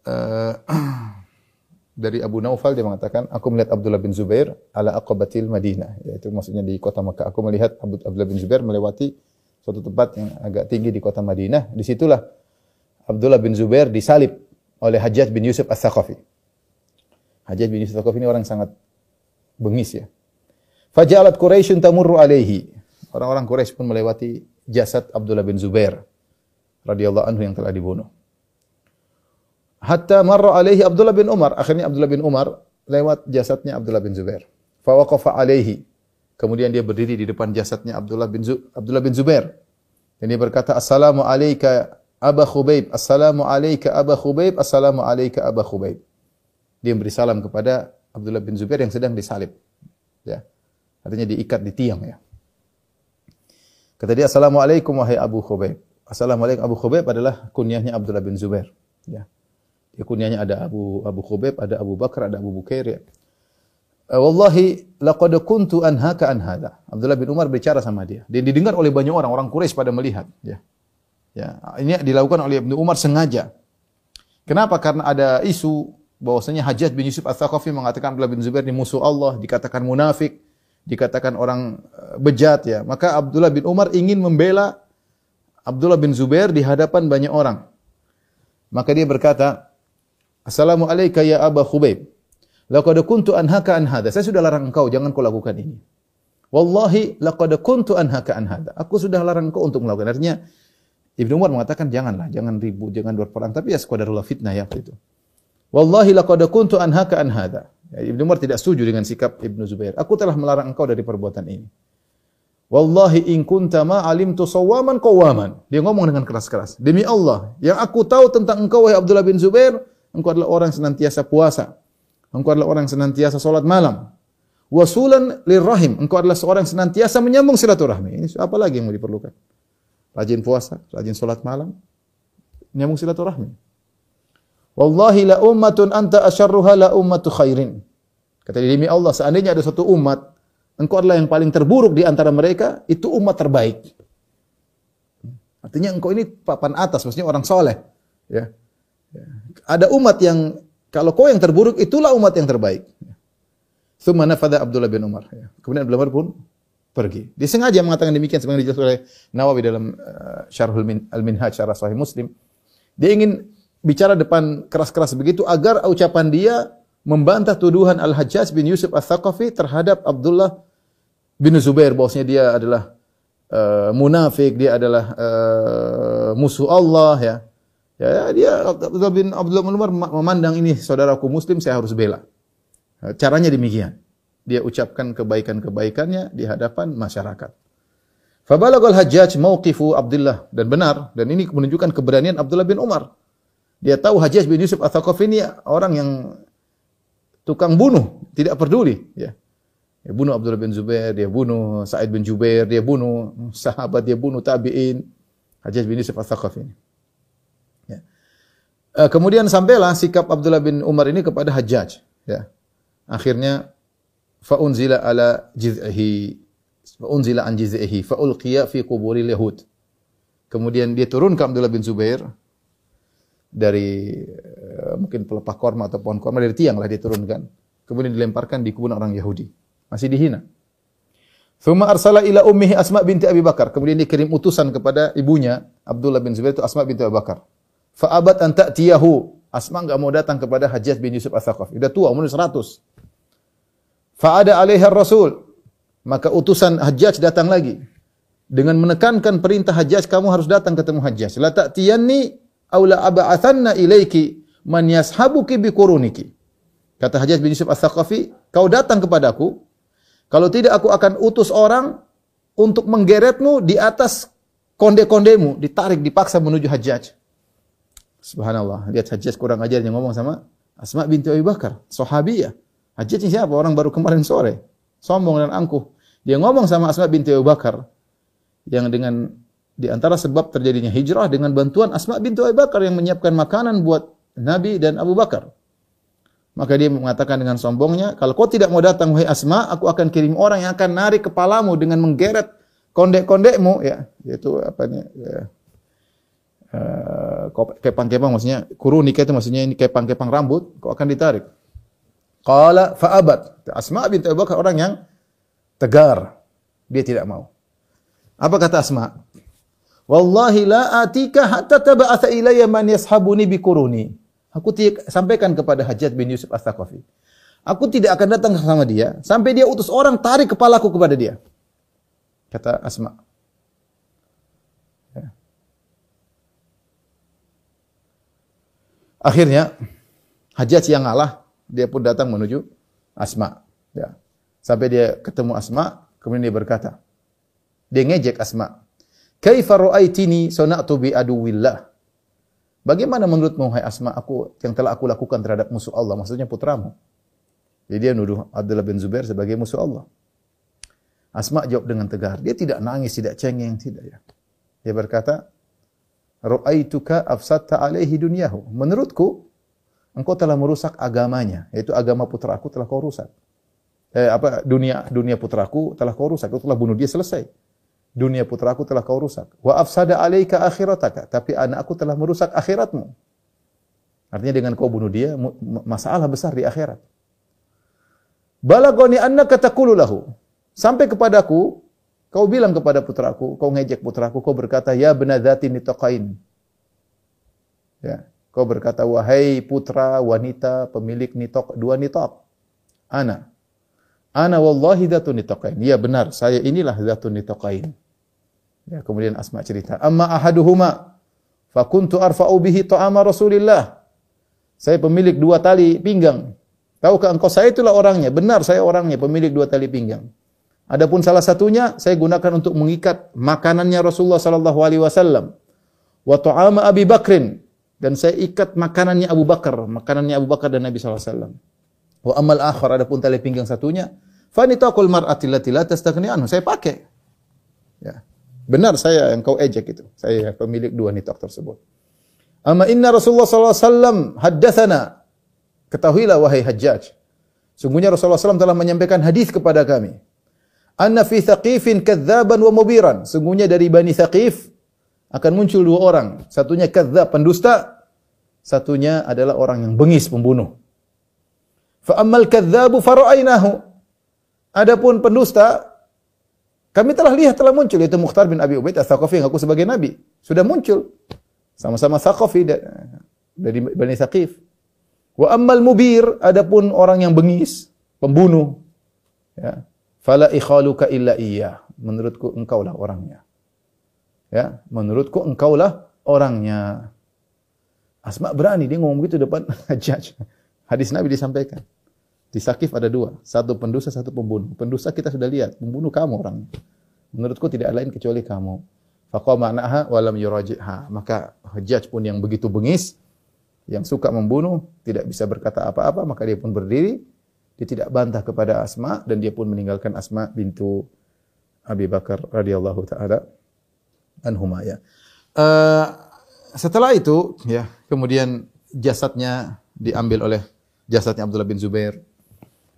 uh, <clears throat> dari Abu Naufal dia mengatakan, aku melihat Abdullah bin Zubair ala aqabatil Madinah. Yaitu maksudnya di kota Makkah. Aku melihat Abdullah bin Zubair melewati suatu tempat yang agak tinggi di kota Madinah. Di situlah Abdullah bin Zubair disalib oleh Hajjaj bin Yusuf As-Saqafi. Hajjaj bin Yusuf As-Saqafi ini orang sangat bengis ya. Fajalat Quraisyun tamurru alaihi. Orang-orang Quraisy pun melewati jasad Abdullah bin Zubair radhiyallahu anhu yang telah dibunuh. Hatta marra alaihi Abdullah bin Umar. Akhirnya Abdullah bin Umar lewat jasadnya Abdullah bin Zubair. Fawaqafa alaihi. Kemudian dia berdiri di depan jasadnya Abdullah bin Abdullah bin Zubair. Dan dia berkata, Assalamu alayka Aba Khubaib. Assalamu alayka Aba Khubaib. Assalamu alayka Aba Khubaib. Dia beri salam kepada Abdullah bin Zubair yang sedang disalib. Ya. Artinya diikat di tiang ya. Kata dia, Assalamualaikum wahai Abu Khubaib. Assalamualaikum Abu Khubaib adalah kunyahnya Abdullah bin Zubair. Ya. Ya kunyahnya ada Abu Abu Khubaib, ada Abu Bakar, ada Abu Bukair ya. Uh, wallahi laqad kuntu anhaka an hada. Abdullah bin Umar bicara sama dia. Dia didengar oleh banyak orang, orang Quraisy pada melihat, ya. Ya, ini dilakukan oleh Ibnu Umar sengaja. Kenapa? Karena ada isu bahwasanya Hajjaj bin Yusuf Ats-Tsaqafi mengatakan Abdullah bin Zubair ini musuh Allah, dikatakan munafik, dikatakan orang uh, bejat ya. Maka Abdullah bin Umar ingin membela Abdullah bin Zubair di hadapan banyak orang. Maka dia berkata, Assalamualaikum ya Aba Khubaib. Laqad kuntu anhaka an hada. Saya sudah larang engkau jangan kau lakukan ini. Wallahi laqad kuntu anhaka an hada. Aku sudah larang engkau untuk melakukan. Artinya Ibnu Umar mengatakan janganlah, jangan ribut, jangan berperang, tapi ya sekedarullah fitnah ya itu. Wallahi laqad kuntu anhaka an hada. Ya, Ibnu Umar tidak setuju dengan sikap Ibnu Zubair. Aku telah melarang engkau dari perbuatan ini. Wallahi in kunta ma alimtu sawaman qawaman. Dia ngomong dengan keras-keras. Demi Allah, yang aku tahu tentang engkau wahai Abdullah bin Zubair, Engkau adalah orang senantiasa puasa. Engkau adalah orang yang senantiasa salat malam. Wasulan lirrahim. Engkau adalah seorang yang senantiasa menyambung silaturahmi. Ini apa lagi yang mau diperlukan? Rajin puasa, rajin salat malam, menyambung silaturahmi. Wallahi la ummatun anta asyarruha la ummatu khairin. Kata demi Allah, seandainya ada satu umat, engkau adalah yang paling terburuk di antara mereka, itu umat terbaik. Artinya engkau ini papan atas, maksudnya orang soleh. Ya. Ya. Ada umat yang kalau kau yang terburuk itulah umat yang terbaik. Thumma nafadha Abdullah bin Umar. Ya. Kemudian Abdullah pun pergi. Dia sengaja mengatakan demikian sebagaimana dijelaskan oleh Nawawi dalam uh, Syarhul Min, Al-Minhaj syarah Sahih Muslim. Dia ingin bicara depan keras-keras begitu agar ucapan dia membantah tuduhan Al-Hajjaj bin Yusuf Al-Thaqafi terhadap Abdullah bin Zubair bahwasanya dia adalah uh, munafik, dia adalah uh, musuh Allah ya. Ya, dia Abdullah bin Abdullah bin Umar memandang ini saudaraku muslim saya harus bela. Caranya demikian. Dia ucapkan kebaikan-kebaikannya di hadapan masyarakat. Fabalaghal Hajjaj mauqifu Abdullah dan benar dan ini menunjukkan keberanian Abdullah bin Umar. Dia tahu Hajjaj bin Yusuf Ats-Tsaqafi ini orang yang tukang bunuh, tidak peduli ya. Dia bunuh Abdullah bin Zubair, dia bunuh Sa'id bin Jubair, dia bunuh sahabat, dia bunuh tabi'in. Hajjaj bin Yusuf Ats-Tsaqafi ini. Uh, kemudian sampailah sikap Abdullah bin Umar ini kepada Hajjaj. Ya. Akhirnya faunzila ala jiz'ihi faunzila an jiz'ihi faulqiya fi quburil yahud. Kemudian dia turun ke Abdullah bin Zubair dari uh, mungkin pelepah korma atau pohon korma dari tiang lah dia turunkan. Kemudian dilemparkan di kubur orang Yahudi. Masih dihina. Thumma arsala ila ummihi Asma binti Abi Bakar. Kemudian dia kirim utusan kepada ibunya Abdullah bin Zubair itu Asma binti Abi Bakar. Fa'abat an ta'tiyahu. Asma enggak mau datang kepada Hajjaj bin Yusuf Ats-Tsaqafi. Sudah tua, umur 100. Fa'ada alaiha rasul. Maka utusan Hajjaj datang lagi. Dengan menekankan perintah Hajjaj, kamu harus datang ketemu Hajjaj. La ta'tiyanni aw la ab'athanna ilaiki man yashabuki bi quruniki. Kata Hajjaj bin Yusuf Ats-Tsaqafi, kau datang kepadaku, kalau tidak aku akan utus orang untuk menggeretmu di atas konde-kondemu, ditarik, dipaksa menuju Hajjaj. Subhanallah. Lihat Hajjaj kurang ajar yang ngomong sama Asma binti Abi Bakar, sahabiyah. Ini siapa? Orang baru kemarin sore. Sombong dan angkuh. Dia ngomong sama Asma binti Abi Bakar yang dengan di antara sebab terjadinya hijrah dengan bantuan Asma bintu Abu Bakar yang menyiapkan makanan buat Nabi dan Abu Bakar. Maka dia mengatakan dengan sombongnya, kalau kau tidak mau datang wahai Asma, aku akan kirim orang yang akan narik kepalamu dengan menggeret kondek-kondekmu ya, yaitu apa ini ya, kepang-kepang maksudnya kurunika itu maksudnya ini kepang-kepang rambut, kau akan ditarik. Qala fa'abat. Asma bintu Abu Bakar orang yang tegar. Dia tidak mau. Apa kata Asma? Wallahi la atika hatta tab'atha ilayya man yashabuni bikuruni. Aku sampaikan kepada Hajjaj bin Yusuf As-Saqafi. Aku tidak akan datang sama dia sampai dia utus orang tarik kepalaku kepada dia. Kata Asma. Akhirnya Hajjaj yang ngalah, dia pun datang menuju Asma. Ya. Sampai dia ketemu Asma, kemudian dia berkata, dia ngejek Asma. Kaifa ra'aitini sana'tu bi aduwillah. Bagaimana menurutmu hai Asma aku yang telah aku lakukan terhadap musuh Allah, maksudnya putramu. Jadi dia nuduh Abdullah bin Zubair sebagai musuh Allah. Asma jawab dengan tegar. Dia tidak nangis, tidak cengeng, tidak ya. Dia berkata, "Ra'aituka afsadta alaihi dunyahu." Menurutku, engkau telah merusak agamanya, yaitu agama putraku telah kau rusak. Eh, apa dunia dunia putraku telah kau rusak, kau telah bunuh dia selesai dunia putraku telah kau rusak. Wa afsada alaika akhirataka, tapi anakku telah merusak akhiratmu. Artinya dengan kau bunuh dia masalah besar di akhirat. Balagoni annaka taqulu. Sampai kepadaku kau bilang kepada putraku, kau ngejek putraku, kau berkata ya benadzati nitaqain. Ya, kau berkata wahai putra wanita pemilik nitok dua nitok. Ana Ana wallahi dzatun nitaqain. Ya benar, saya inilah dzatun nitaqain. Ya, kemudian Asma cerita, "Amma ahaduhuma fa kuntu arfa'u bihi ta'ama Rasulillah." Saya pemilik dua tali pinggang. Tahukah engkau saya itulah orangnya? Benar, saya orangnya pemilik dua tali pinggang. Adapun salah satunya saya gunakan untuk mengikat makanannya Rasulullah sallallahu alaihi wasallam. Wa ta'ama Abi Bakrin dan saya ikat makanannya Abu Bakar, makanannya Abu Bakar dan Nabi sallallahu alaihi wasallam. Wa amal akhar adapun tali pinggang satunya, fa nitaqul mar'ati allati la tastaghni anhu. Saya pakai. Ya. Benar saya yang kau ejek itu. Saya pemilik dua nitak tersebut. Amma inna Rasulullah sallallahu alaihi wasallam haddatsana. Ketahuilah wahai Hajjaj. Sungguhnya Rasulullah SAW telah menyampaikan hadis kepada kami. Anna fi thaqifin kadzaban wa mubiran. Sungguhnya dari Bani Thaqif akan muncul dua orang. Satunya kadzab, pendusta. Satunya adalah orang yang bengis, pembunuh. Fa ammal kadzabu fara'ainahu. Adapun pendusta kami telah lihat telah muncul yaitu Mukhtar bin Abi Ubaid Ats-Tsaqafi yang aku sebagai nabi. Sudah muncul. Sama-sama Tsaqafi dari Bani Tsaqif. Wa ammal mubir adapun orang yang bengis, pembunuh. Ya. Fala ikhaluka illa iya. Menurutku engkaulah orangnya. Ya, menurutku engkaulah orangnya. Asma berani dia ngomong begitu depan <laughs> Hajjaj. Hadis Nabi disampaikan. Di Sakif ada dua, satu pendusta, satu pembunuh. Pendusta kita sudah lihat, pembunuh kamu orang. Menurutku tidak lain kecuali kamu. Faqama ma'naha walam yuraji'ha. Maka Hajjaj pun yang begitu bengis, yang suka membunuh, tidak bisa berkata apa-apa, maka dia pun berdiri, dia tidak bantah kepada Asma dan dia pun meninggalkan Asma bintu Abi Bakar radhiyallahu taala anhuma ya. Uh, setelah itu ya, kemudian jasadnya diambil oleh jasadnya Abdullah bin Zubair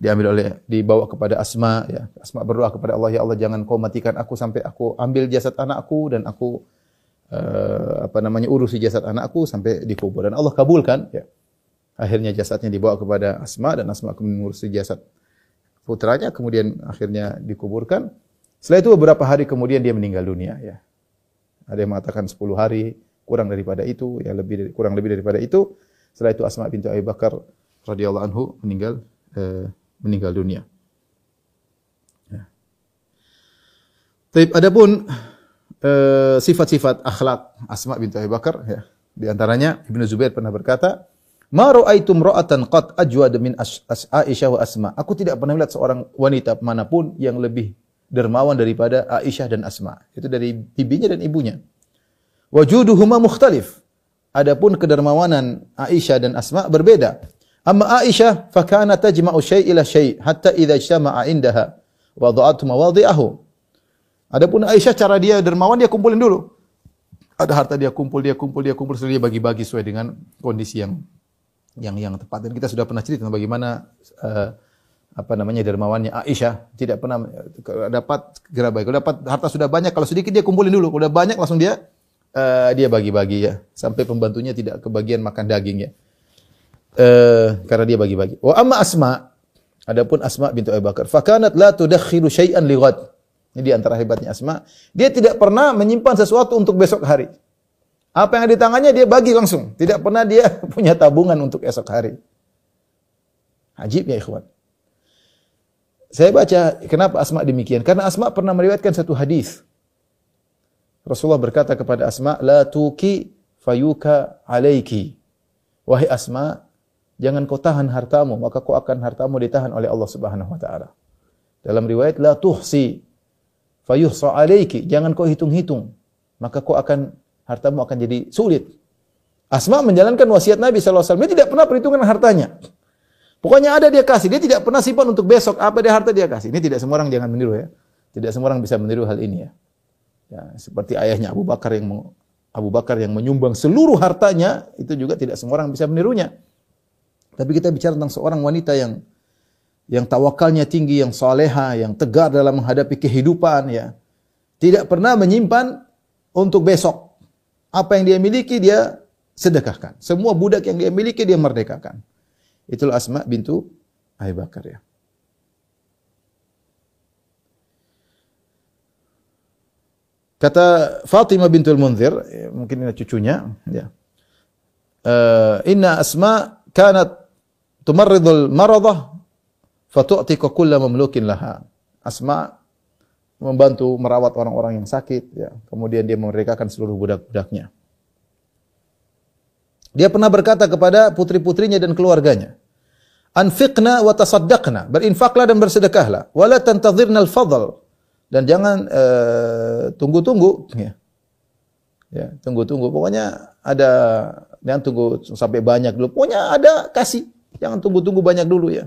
diambil oleh dibawa kepada Asma ya. Asma berdoa kepada Allah ya Allah jangan kau matikan aku sampai aku ambil jasad anakku dan aku uh, apa namanya urusi jasad anakku sampai dikubur dan Allah kabulkan ya. Akhirnya jasadnya dibawa kepada Asma dan Asma kemudian mengurusi jasad putranya kemudian akhirnya dikuburkan. Setelah itu beberapa hari kemudian dia meninggal dunia ya. Ada yang mengatakan 10 hari, kurang daripada itu, ya lebih dari, kurang lebih daripada itu. Setelah itu Asma bintu Abi Bakar radhiyallahu anhu meninggal eh, meninggal dunia. Ya. Tapi adapun uh, sifat-sifat akhlak Asma bintu Abi Bakar ya. Di antaranya Ibnu Zubair pernah berkata, "Ma ra'aitum ra'atan qad ajwad min Aisyah wa Asma." Aku tidak pernah melihat seorang wanita mana pun yang lebih dermawan daripada Aisyah dan Asma. Itu dari bibinya dan ibunya. Wajuduhuma mukhtalif. Adapun kedermawanan Aisyah dan Asma berbeda. Amma Aisyah fakana tajma'u syai' ila syai' hatta idza ijtama'a indaha wada'at mawadhi'ahu. Adapun Aisyah cara dia dermawan dia kumpulin dulu. ada harta dia kumpul, dia kumpul, dia kumpul, dia bagi-bagi sesuai dengan kondisi yang yang yang tepat. Dan kita sudah pernah cerita tentang bagaimana uh, apa namanya dermawannya Aisyah tidak pernah dapat segera bagi. Kalau dapat harta sudah banyak, kalau sedikit dia kumpulin dulu. Kalau udah banyak langsung dia uh, dia bagi-bagi ya. Sampai pembantunya tidak kebagian makan daging ya. Uh, karena dia bagi-bagi. Wa amma Asma, adapun Asma bintu Abu Bakar, fakanat la tudakhiru syai'an li ghad. Ini di antara hebatnya Asma, dia tidak pernah menyimpan sesuatu untuk besok hari. Apa yang ada di tangannya dia bagi langsung. Tidak pernah dia <laughs> punya tabungan untuk esok hari. Ajib ya ikhwan. Saya baca kenapa Asma demikian? Karena Asma pernah meriwayatkan satu hadis. Rasulullah berkata kepada Asma, "La tuki fayuka alaiki." Wahai Asma, jangan kau tahan hartamu, maka kau akan hartamu ditahan oleh Allah Subhanahu wa taala. Dalam riwayat la tuhsi fayuhsa alaiki, jangan kau hitung-hitung, maka kau akan hartamu akan jadi sulit. Asma menjalankan wasiat Nabi wasallam. Dia tidak pernah perhitungan hartanya. Pokoknya ada dia kasih. Dia tidak pernah simpan untuk besok. Apa dia harta dia kasih. Ini tidak semua orang jangan meniru ya. Tidak semua orang bisa meniru hal ini ya. ya seperti ayahnya Abu Bakar yang Abu Bakar yang menyumbang seluruh hartanya itu juga tidak semua orang bisa menirunya. Tapi kita bicara tentang seorang wanita yang yang tawakalnya tinggi, yang soleha, yang tegar dalam menghadapi kehidupan ya. Tidak pernah menyimpan untuk besok. Apa yang dia miliki dia sedekahkan. Semua budak yang dia miliki dia merdekakan. Itulah Asma bintu Abu Bakar ya. Kata Fatimah bintul Munzir, ya, mungkin ini cucunya, ya. Uh, inna Asma kanat tumarridul maradah fatu'tika kulla mamlukin laha. Asma membantu merawat orang-orang yang sakit, ya. Kemudian dia memerdekakan seluruh budak-budaknya. Dia pernah berkata kepada putri-putrinya dan keluarganya, Anfiqna wa tasaddaqna, berinfaklah dan bersedekahlah, wala tantadhirna al-fadl dan jangan uh, tunggu-tunggu ya. Ya, tunggu-tunggu. Pokoknya ada jangan tunggu sampai banyak dulu. Pokoknya ada kasih. Jangan tunggu-tunggu banyak dulu ya.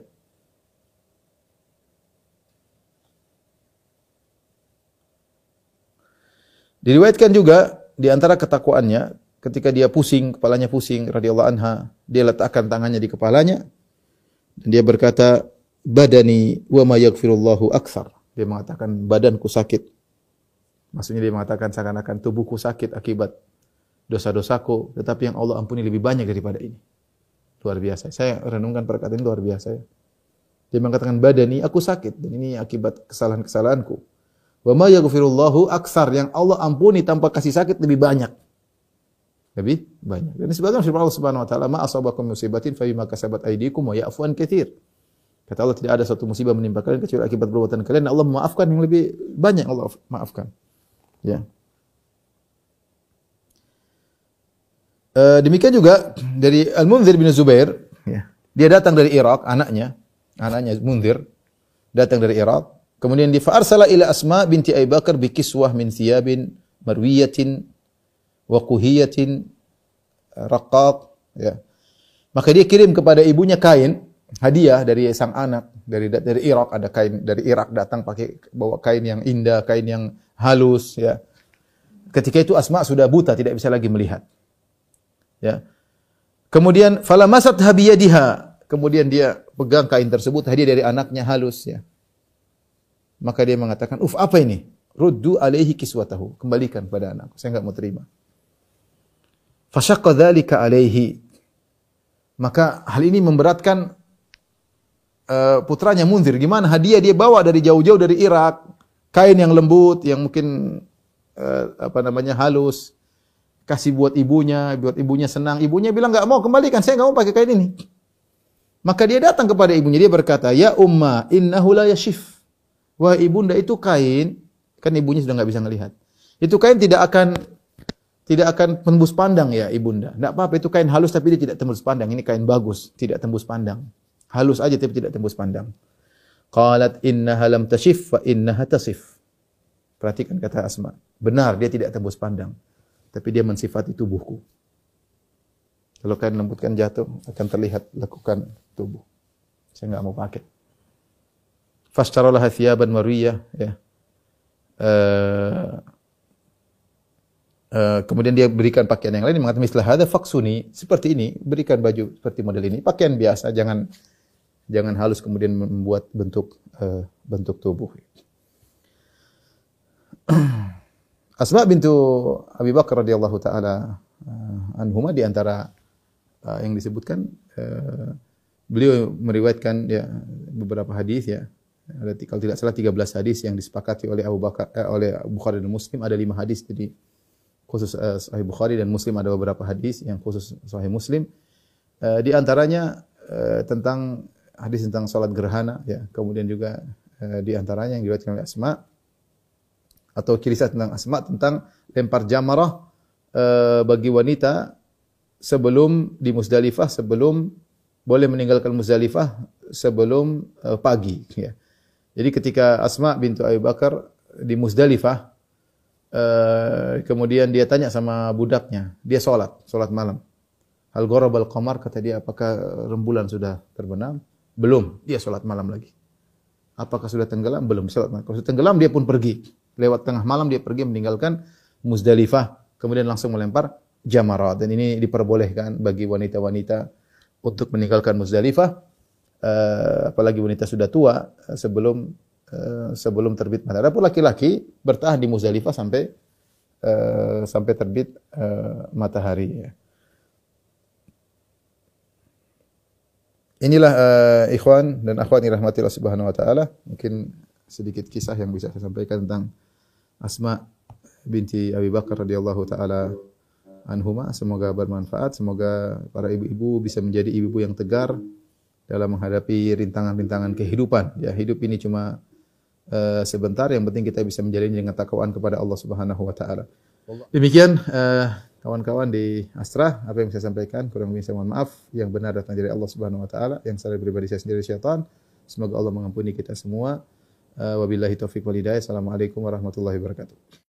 Diriwayatkan juga di antara ketakwaannya ketika dia pusing, kepalanya pusing radhiyallahu anha, dia letakkan tangannya di kepalanya dan dia berkata, "Badani wa ma yaghfirullahu aktsar." Dia mengatakan badanku sakit. Maksudnya dia mengatakan seakan-akan tubuhku sakit akibat dosa-dosaku, tetapi yang Allah ampuni lebih banyak daripada ini. Luar biasa. Saya renungkan perkataan ini luar biasa. Dia mengatakan badani aku sakit dan ini akibat kesalahan-kesalahanku. Wa ma yaghfirullahu aktsar yang Allah ampuni tanpa kasih sakit lebih banyak lebih banyak. Dan sebagaimana firman Allah Subhanahu wa taala, "Ma asabakum musibatin fa bima kasabat aydikum wa ya'fu an katsir." Kata Allah tidak ada satu musibah menimpa kalian kecuali akibat perbuatan kalian. Allah memaafkan yang lebih banyak Allah maafkan. Ya. E, demikian juga dari Al-Munzir bin Zubair, ya. Dia datang dari Irak, anaknya, anaknya Munzir datang dari Irak. Kemudian dia fa'arsala ila Asma binti Abi Bakar bi kiswah min thiyabin marwiyatin wa kuhiyatin raqaq ya. Maka dia kirim kepada ibunya kain hadiah dari sang anak dari dari Irak ada kain dari Irak datang pakai bawa kain yang indah, kain yang halus ya. Ketika itu Asma sudah buta tidak bisa lagi melihat. Ya. Kemudian falamasat habiyadiha, kemudian dia pegang kain tersebut hadiah dari anaknya halus ya. Maka dia mengatakan, "Uf, apa ini?" Ruddu alaihi kiswatahu. Kembalikan pada anakku. Saya enggak mau terima. Fasyaqqa dzalika alaihi. Maka hal ini memberatkan uh, putranya Munzir. Gimana hadiah dia bawa dari jauh-jauh dari Irak, kain yang lembut yang mungkin uh, apa namanya halus. Kasih buat ibunya, buat ibunya senang. Ibunya bilang enggak mau kembalikan, saya enggak mau pakai kain ini. Maka dia datang kepada ibunya, dia berkata, "Ya umma, innahu la yashif." Wah ibunda itu kain, kan ibunya sudah enggak bisa melihat. Itu kain tidak akan tidak akan tembus pandang ya ibunda. Tidak apa-apa itu kain halus tapi dia tidak tembus pandang. Ini kain bagus, tidak tembus pandang. Halus aja tapi tidak tembus pandang. Qalat innaha lam tashif fa innaha tasif. Perhatikan kata Asma. Benar dia tidak tembus pandang. Tapi dia mensifati tubuhku. Kalau kain lembutkan jatuh akan terlihat lekukan tubuh. Saya enggak mau pakai. Fashtaralah thiyaban marwiyah ya. Uh, Uh, kemudian dia berikan pakaian yang lain mengatakan istilah ada faksuni seperti ini berikan baju seperti model ini. Pakaian biasa jangan jangan halus kemudian membuat bentuk uh, bentuk tubuh. <clears throat> Asma bintu Abi Bakar radhiyallahu taala uh, anhuma di antara uh, yang disebutkan uh, beliau meriwayatkan ya beberapa hadis ya ada kalau tidak salah 13 hadis yang disepakati oleh Abu Bakar eh, oleh Bukhari dan Muslim ada lima hadis. Jadi khusus uh, Sahih Bukhari dan Muslim ada beberapa hadis yang khusus Sahih Muslim. Uh, di antaranya uh, tentang hadis tentang salat gerhana ya. Kemudian juga uh, di antaranya yang diriwayatkan oleh Asma atau kisah tentang Asma tentang lempar jamarah uh, bagi wanita sebelum di Musdalifah sebelum boleh meninggalkan Musdalifah sebelum uh, pagi ya. Jadi ketika Asma bintu Abu Bakar di Musdalifah uh, kemudian dia tanya sama budaknya, dia sholat, sholat malam. Hal gharabal qamar kata dia apakah rembulan sudah terbenam? Belum, dia sholat malam lagi. Apakah sudah tenggelam? Belum, sholat malam. Kalau sudah tenggelam dia pun pergi lewat tengah malam dia pergi meninggalkan Muzdalifah, kemudian langsung melempar jamarat dan ini diperbolehkan bagi wanita-wanita untuk meninggalkan Muzdalifah uh, apalagi wanita sudah tua uh, sebelum uh, sebelum terbit matahari. Adapun laki-laki bertahan di Muzdalifah sampai uh, sampai terbit uh, matahari ya. Inilah uh, ikhwan dan akhwat yang rahmati Allah Subhanahu wa taala. Mungkin sedikit kisah yang bisa saya sampaikan tentang Asma binti Abi Bakar radhiyallahu taala anhuma semoga bermanfaat semoga para ibu-ibu bisa menjadi ibu-ibu yang tegar dalam menghadapi rintangan-rintangan kehidupan. Ya hidup ini cuma uh, sebentar yang penting kita bisa menjalani dengan takwaan kepada Allah Subhanahu wa taala. Demikian uh, kawan-kawan di Astra apa yang saya sampaikan kurang lebih saya mohon maaf yang benar datang dari Allah Subhanahu wa taala yang salah pribadi saya sendiri syaitan. Semoga Allah mengampuni kita semua. Uh, wabillahi taufiq walhidayah. Assalamualaikum warahmatullahi wabarakatuh.